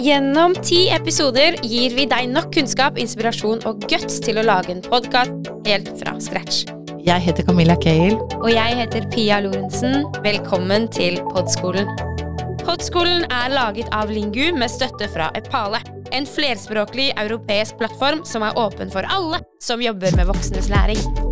Gjennom ti episoder gir vi deg nok kunnskap, inspirasjon og guts til å lage en podkast helt fra scratch. Jeg heter Camilla Cale. Og jeg heter Pia Lorentzen. Velkommen til Podskolen. Podskolen er laget av Lingu med støtte fra Epale. En flerspråklig europeisk plattform som er åpen for alle som jobber med voksnes læring.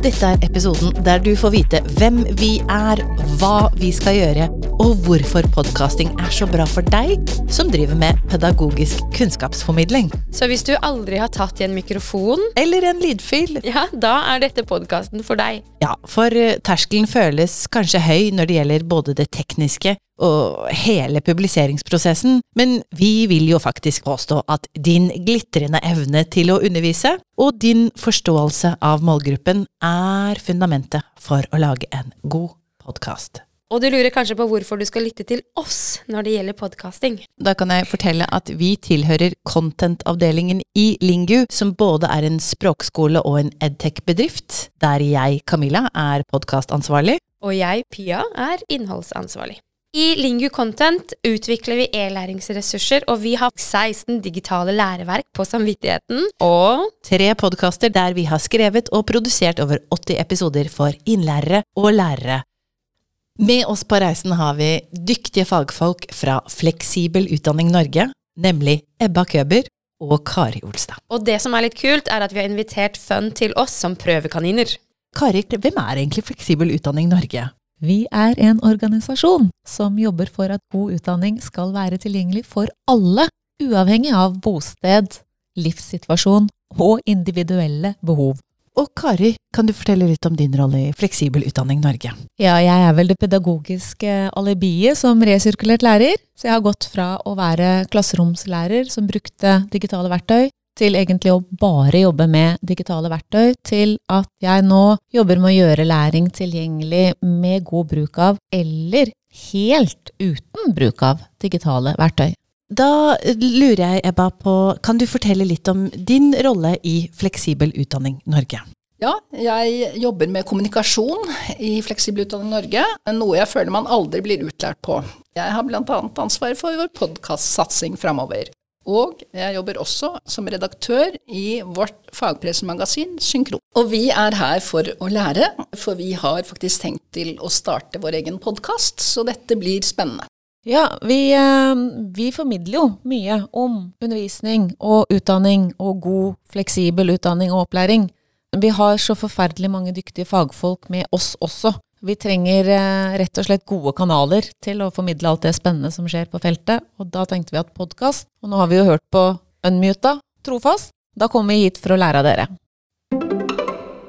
Dette er episoden der du får vite hvem vi er, hva vi skal gjøre, og hvorfor podkasting er så bra for deg som driver med pedagogisk kunnskapsformidling. Så hvis du aldri har tatt i en mikrofon, Eller en lydfil. ja, da er dette podkasten for deg. Ja, for eh, terskelen føles kanskje høy når det gjelder både det tekniske og hele publiseringsprosessen, men vi vil jo faktisk påstå at din glitrende evne til å undervise og din forståelse av målgruppen er fundamentet for å lage en god podkast. Og du lurer kanskje på hvorfor du skal lytte til oss når det gjelder podkasting. Da kan jeg fortelle at vi tilhører content-avdelingen i Lingu, som både er en språkskole og en edtech-bedrift, der jeg, Camilla, er podkastansvarlig. Og jeg, Pia, er innholdsansvarlig. I Lingu Content utvikler vi e-læringsressurser, og vi har 16 digitale læreverk på samvittigheten. Og Tre podkaster der vi har skrevet og produsert over 80 episoder for innlærere og lærere. Med oss på reisen har vi dyktige fagfolk fra Fleksibel utdanning Norge, nemlig Ebba Køber og Kari Olstad. Og det som er litt kult, er at vi har invitert Fun til oss som prøvekaniner. Kari, hvem er egentlig Fleksibel utdanning Norge? Vi er en organisasjon som jobber for at god utdanning skal være tilgjengelig for alle, uavhengig av bosted, livssituasjon og individuelle behov. Og Kari, kan du fortelle litt om din rolle i Fleksibel utdanning Norge? Ja, jeg er vel det pedagogiske alibiet som resirkulert lærer, så jeg har gått fra å være klasseromslærer som brukte digitale verktøy, til egentlig å bare jobbe med digitale verktøy, til at jeg nå jobber med å gjøre læring tilgjengelig med god bruk av, eller helt uten bruk av, digitale verktøy. Da lurer jeg, Ebba, på Kan du fortelle litt om din rolle i Fleksibel utdanning Norge? Ja, jeg jobber med kommunikasjon i Fleksibel utdanning Norge, noe jeg føler man aldri blir utlært på. Jeg har bl.a. ansvar for vår podkastsatsing framover. Og jeg jobber også som redaktør i vårt fagpressemagasin Synkron. Og vi er her for å lære, for vi har faktisk tenkt til å starte vår egen podkast, så dette blir spennende. Ja, vi, eh, vi formidler jo mye om undervisning og utdanning og god, fleksibel utdanning og opplæring. Vi har så forferdelig mange dyktige fagfolk med oss også. Vi trenger eh, rett og slett gode kanaler til å formidle alt det spennende som skjer på feltet, og da tenkte vi at podkast, og nå har vi jo hørt på Unmuta, trofast, da kommer vi hit for å lære av dere.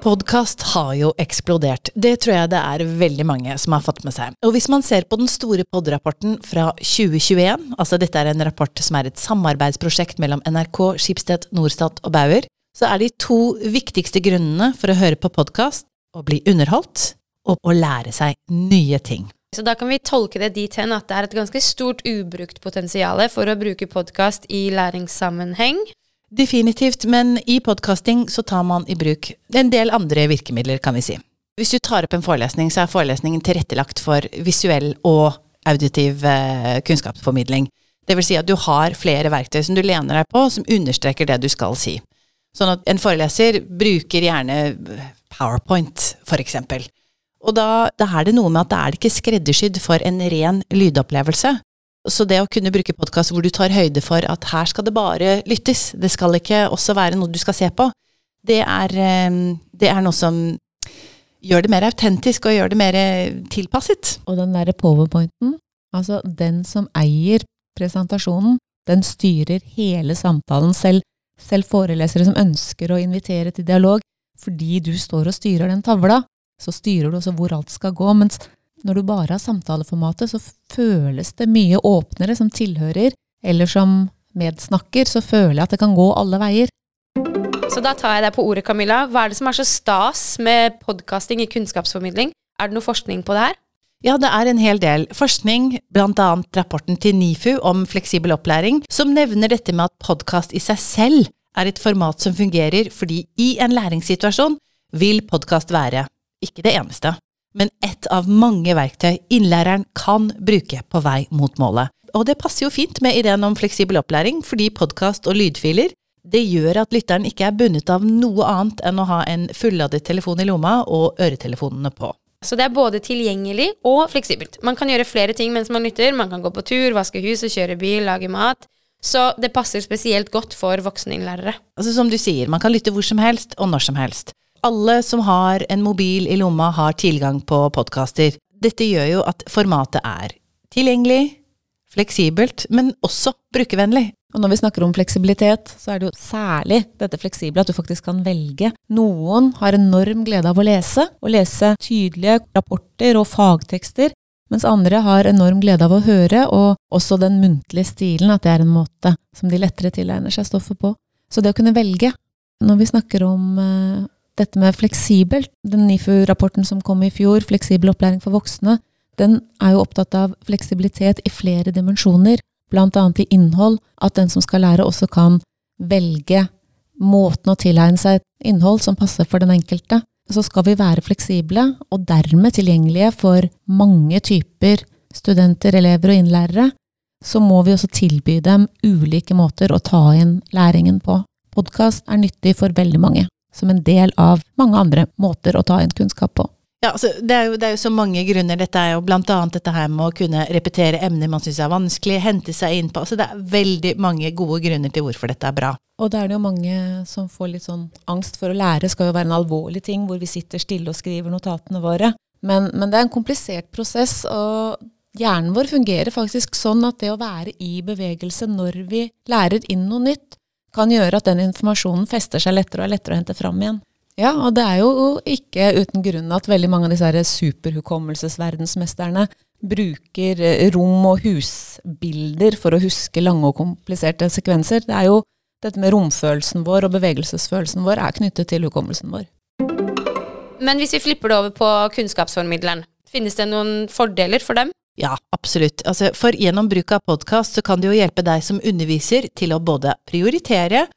Podkast har jo eksplodert. Det tror jeg det er veldig mange som har fått med seg. Og hvis man ser på den store pod-rapporten fra 2021, altså dette er en rapport som er et samarbeidsprosjekt mellom NRK, Schibsted, Norstat og Bauer, så er de to viktigste grunnene for å høre på podkast å bli underholdt og å lære seg nye ting. Så da kan vi tolke det dit hen at det er et ganske stort ubrukt potensial for å bruke podkast i læringssammenheng. Definitivt, men i podkasting så tar man i bruk en del andre virkemidler, kan vi si. Hvis du tar opp en forelesning, så er forelesningen tilrettelagt for visuell og auditiv eh, kunnskapsformidling. Det vil si at du har flere verktøy som du lener deg på, som understreker det du skal si. Sånn at en foreleser bruker gjerne PowerPoint, for eksempel. Og da, da er det noe med at det er ikke skreddersydd for en ren lydopplevelse. Så det å kunne bruke podkast hvor du tar høyde for at her skal det bare lyttes, det skal ikke også være noe du skal se på, det er, eh, det er noe som gjør det mer autentisk og gjør det mer tilpasset. Og den derre powerpointen, altså den som eier presentasjonen, den styrer hele samtalen selv. Selv forelesere som ønsker å invitere til dialog, fordi du står og styrer den tavla, så styrer du også hvor alt skal gå. Mens når du bare har samtaleformatet, så føles det mye åpnere som tilhører, eller som medsnakker, så føler jeg at det kan gå alle veier. Så da tar jeg deg på ordet, Camilla. Hva er det som er så stas med podkasting i kunnskapsformidling? Er det noe forskning på det her? Ja, det er en hel del forskning, blant annet rapporten til NIFU om fleksibel opplæring, som nevner dette med at podkast i seg selv er et format som fungerer fordi i en læringssituasjon vil podkast være ikke det eneste, men ett av mange verktøy innlæreren kan bruke på vei mot målet. Og det passer jo fint med ideen om fleksibel opplæring, fordi podkast og lydfiler det gjør at lytteren ikke er bundet av noe annet enn å ha en fulladet telefon i lomma og øretelefonene på. Så det er både tilgjengelig og fleksibelt. Man kan gjøre flere ting mens man lytter. Man kan gå på tur, vaske huset, kjøre bil, lage mat. Så det passer spesielt godt for vokseninnlærere. Altså Som du sier, man kan lytte hvor som helst og når som helst. Alle som har en mobil i lomma, har tilgang på podkaster. Dette gjør jo at formatet er tilgjengelig, fleksibelt, men også brukervennlig. Og når vi snakker om fleksibilitet, så er det jo særlig dette fleksible at du faktisk kan velge. Noen har enorm glede av å lese, og lese tydelige rapporter og fagtekster, mens andre har enorm glede av å høre, og også den muntlige stilen, at det er en måte som de lettere tilegner seg stoffet på. Så det å kunne velge, når vi snakker om uh, dette med fleksibelt, den NIFU-rapporten som kom i fjor, Fleksibel opplæring for voksne, den er jo opptatt av fleksibilitet i flere dimensjoner, annet i innhold, at den som skal lære også kan velge måten å tilegne seg et innhold som passer for den enkelte. Så skal vi være fleksible, og dermed tilgjengelige for mange typer studenter, elever og innlærere, så må vi også tilby dem ulike måter å ta inn læringen på. Podkast er nyttig for veldig mange, som en del av mange andre måter å ta inn kunnskap på. Ja, altså, det, er jo, det, er jo, så mange grunner. Dette er jo blant annet dette her med å kunne repetere emner man syns er vanskelig, hente seg inn på. Altså, det er veldig mange gode grunner til hvorfor dette er bra. Og da er det jo mange som får litt sånn angst for å lære. skal jo være en alvorlig ting hvor vi sitter stille og skriver notatene våre. Men, men det er en komplisert prosess, og hjernen vår fungerer faktisk sånn at det å være i bevegelse når vi lærer inn noe nytt, kan gjøre at den informasjonen fester seg lettere og er lettere å hente fram igjen. Ja, og det er jo ikke uten grunn at veldig mange av disse superhukommelsesverdensmesterne bruker eh, rom- og husbilder for å huske lange og kompliserte sekvenser. Det er jo dette med romfølelsen vår og bevegelsesfølelsen vår er knyttet til hukommelsen vår. Men hvis vi flipper det over på kunnskapsformidleren, finnes det noen fordeler for dem? Ja, absolutt. Altså, for gjennom bruk av podkast så kan det jo hjelpe deg som underviser til å både prioritere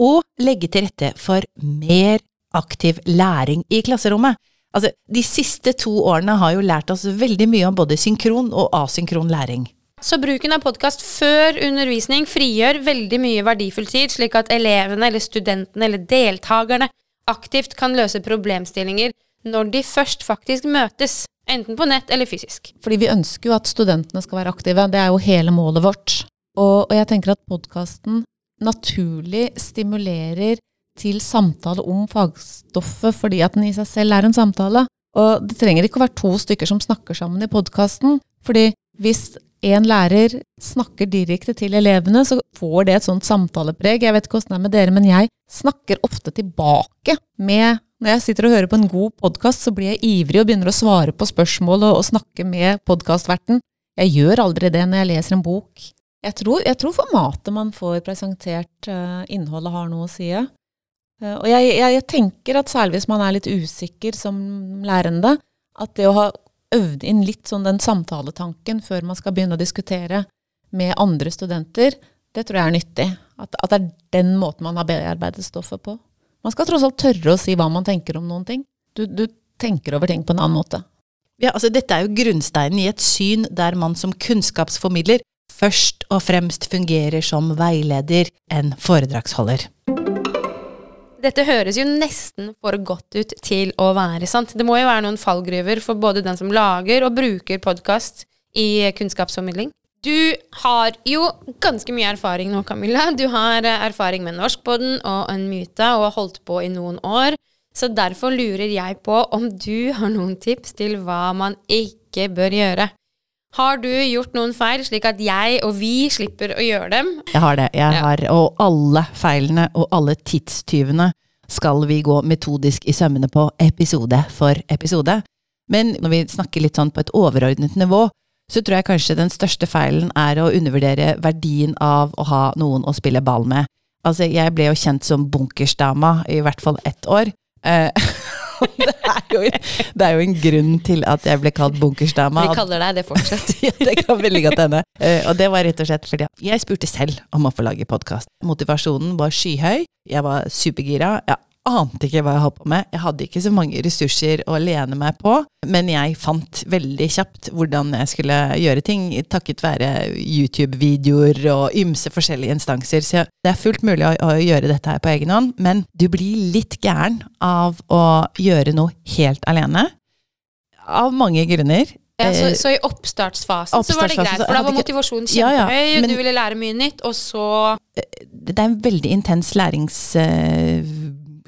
og legge til rette for mer aktiv læring i klasserommet. Altså, de siste to årene har jo lært oss veldig mye om både synkron og asynkron læring. Så bruken av podkast før undervisning frigjør veldig mye verdifull tid, slik at elevene eller studentene eller deltakerne aktivt kan løse problemstillinger når de først faktisk møtes, enten på nett eller fysisk. Fordi vi ønsker jo at studentene skal være aktive, det er jo hele målet vårt. Og, og jeg tenker at podkasten naturlig stimulerer til samtale om fagstoffet fordi at den i seg selv er en samtale. Og det trenger ikke å være to stykker som snakker sammen i podkasten. fordi hvis en lærer snakker direkte til elevene, så får det et sånt samtalepreg. Jeg vet ikke åssen det er med dere, men jeg snakker ofte tilbake med Når jeg sitter og hører på en god podkast, så blir jeg ivrig og begynner å svare på spørsmål og, og snakke med podkastverten. Jeg gjør aldri det når jeg leser en bok. Jeg tror, jeg tror formatet man får presentert uh, innholdet, har noe å si. Uh, og jeg, jeg, jeg, tenker at særlig hvis man er litt usikker som lærende, at det å ha øvd inn litt sånn den samtaletanken før man skal begynne å diskutere med andre studenter, det tror jeg er nyttig. At, at det er den måten man har bearbeidet stoffet på. Man skal tross alt tørre å si hva man tenker om noen ting. Du, du tenker over ting på en annen måte. Ja, altså Dette er jo grunnsteinen i et syn der man som kunnskapsformidler først og fremst fungerer som veileder enn foredragsholder. Dette høres jo nesten for godt ut til å være sant. Det må jo være noen fallgruver for både den som lager og bruker podkast i kunnskapsformidling. Du har jo ganske mye erfaring nå, Camilla. Du har eh, erfaring med Norskpodden og Unmuta og har holdt på i noen år. Så derfor lurer jeg på om du har noen tips til hva man ikke bør gjøre. Har du gjort noen feil, slik at jeg og vi slipper å gjøre dem? Jeg har det. Jeg ja. har, og alle feilene og alle tidstyvene skal vi gå metodisk i sømmene på episode for episode. Men når vi snakker litt sånn på et overordnet nivå, så tror jeg kanskje den største feilen er å undervurdere verdien av å ha noen å spille ball med. Altså, jeg ble jo kjent som bunkersdama i hvert fall ett år. Eh, det, er jo, det er jo en grunn til at jeg ble kalt bunkersdama. Vi kaller deg det fortsatt. ja, det kan veldig godt hende. Uh, og det var rett og slett fordi jeg spurte selv om å få lage podkast. Motivasjonen var skyhøy. Jeg var supergira. Jeg har ante ikke hva jeg holdt på med. Jeg hadde ikke så mange ressurser å lene meg på, men jeg fant veldig kjapt hvordan jeg skulle gjøre ting, takket være YouTube-videoer og ymse forskjellige instanser. Så det er fullt mulig å, å gjøre dette her på egen hånd, men du blir litt gæren av å gjøre noe helt alene. Av mange grunner. Ja, så, Eh, så i oppstartsfasen så var det greit, for da var motivasjonen motivasjonen Ja, ja, kjempehøy, og du ville lære mye nytt, og så det er en veldig intens lærings...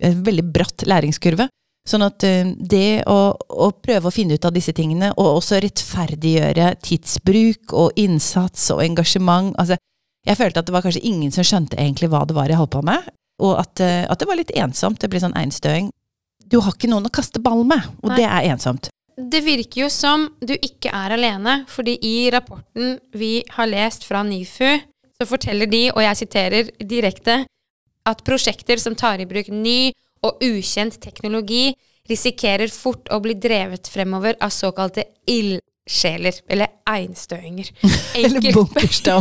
En veldig bratt læringskurve. Sånn at eh, det å, å prøve å finne ut av disse tingene, og også rettferdiggjøre tidsbruk og innsats og engasjement altså, Jeg følte at det var kanskje ingen som skjønte egentlig hva det var jeg holdt på med, og at, eh, at det var litt ensomt. Det ble sånn einstøing. Du har ikke noen å kaste ball med, og Nei. det er ensomt. Det virker jo som du ikke er alene, fordi i rapporten vi har lest fra NIFU, så forteller de, og jeg siterer direkte, at prosjekter som tar i bruk ny og ukjent teknologi, risikerer fort å bli drevet fremover av såkalte ildsjeler, eller einstøinger. Eller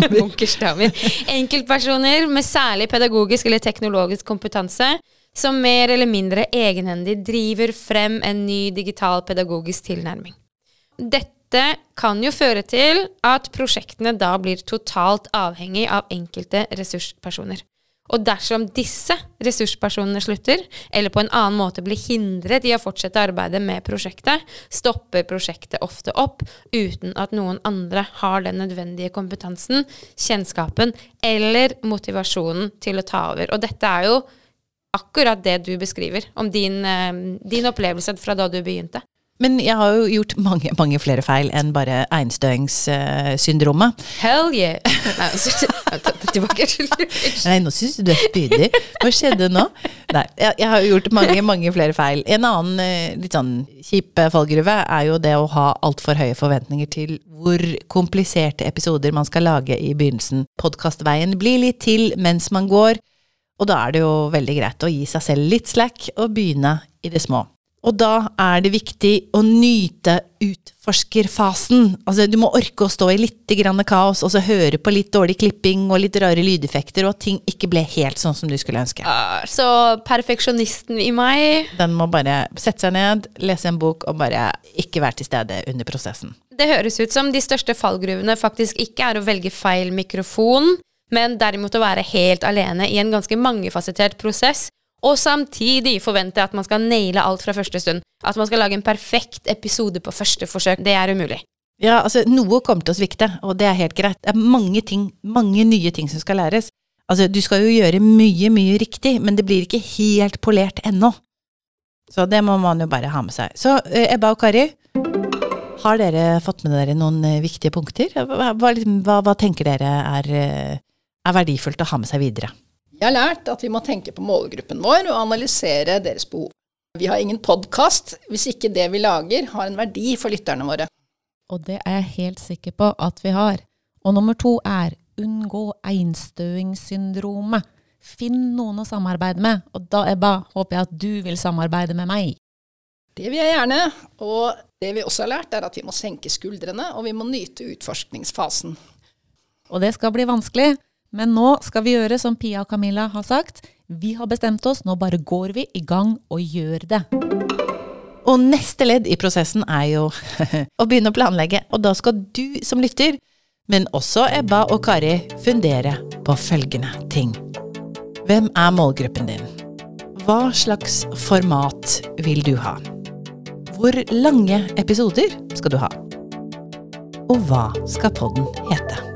bunkerstammer. Enkeltpersoner med særlig pedagogisk eller teknologisk kompetanse som mer eller mindre egenhendig driver frem en ny digital pedagogisk tilnærming. Dette kan jo føre til at prosjektene da blir totalt avhengig av enkelte ressurspersoner. Og dersom disse ressurspersonene slutter, eller på en annen måte blir hindret i å fortsette arbeidet med prosjektet, stopper prosjektet ofte opp uten at noen andre har den nødvendige kompetansen, kjennskapen eller motivasjonen til å ta over. Og dette er jo akkurat det du beskriver om din, eh, din opplevelse fra da du begynte. Men jeg har jo gjort mange, mange flere feil enn bare einstøingssyndromet. Hell yeah! Tilbake til Nei, nå syns du du er spydig. Hva skjedde nå? Nei, jeg, jeg har jo gjort mange, mange flere feil. En annen eh, litt sånn kjip eh, fallgruve er jo det å ha altfor høye forventninger til hvor kompliserte episoder man skal lage i begynnelsen. Podkastveien blir litt til mens man går, og da er det jo veldig greit å gi seg selv litt slack og begynne i det små. Og da er det viktig å nyte utforskerfasen. Altså, du må orke å stå i litt grann kaos, og så høre på litt dårlig klipping og litt rare lydeffekter, og at ting ikke ble helt sånn som du skulle ønske. Ah, Så perfeksjonisten i meg Den må bare sette seg ned, lese en bok og bare ikke være til stede under prosessen. Det høres ut som de største fallgruvene faktisk ikke er å velge feil mikrofon, men derimot å være helt alene i en ganske mangefasettert prosess, og samtidig forvente at man skal naile alt fra første stund. At man skal lage en perfekt episode på første forsøk. Det er umulig. Ja, altså, noe kommer til å svikte, og det er helt greit. Det er mange ting, mange nye ting som skal læres. Altså, du skal jo gjøre mye, mye riktig, men det blir ikke helt polert ennå. Så det må man jo bare ha med seg. Så eh, Ebba og Kari, har dere fått med dere noen eh, viktige punkter? Hva, hva, hva tenker dere er, eh, er verdifullt å ha med seg videre? Jeg har lært at vi må tenke på målgruppen vår og analysere deres behov. Vi har ingen podkast hvis ikke det vi lager har en verdi for lytterne våre. Og det er jeg helt sikker på at vi har. Og nummer to er unngå einstøingssyndromet. Finn noen å samarbeide med, og da, Ebba, håper jeg at du vil samarbeide med meg. Det vil jeg gjerne, og det vi også har lært, er at vi må senke skuldrene, og vi må nyte utforskningsfasen. Og det skal bli vanskelig, men nå skal vi gjøre som Pia og Camilla har sagt. Vi har bestemt oss, nå bare går vi i gang og gjør det. Og neste ledd i prosessen er jo å begynne å planlegge, og da skal du som lytter, men også Ebba og Kari, fundere på følgende ting. Hvem er målgruppen din? Hva slags format vil du ha? Hvor lange episoder skal du ha? Og hva skal podden hete?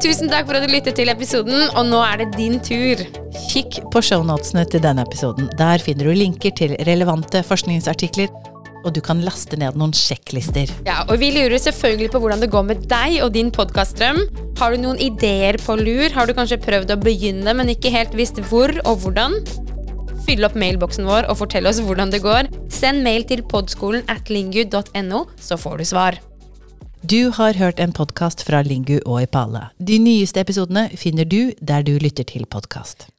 Tusen takk for at du lyttet til episoden, og nå er det din tur. Kikk på shownotene til denne episoden. Der finner du linker til relevante forskningsartikler, og du kan laste ned noen sjekklister. Ja, og Vi lurer selvfølgelig på hvordan det går med deg og din podkastdrøm. Har du noen ideer på lur? Har du kanskje prøvd å begynne, men ikke helt visst hvor og hvordan? Fyll opp mailboksen vår og fortell oss hvordan det går. Send mail til podskolen at lingu.no, så får du svar. Du har hørt en podkast fra Lingu og Ipala. De nyeste episodene finner du der du lytter til podkast.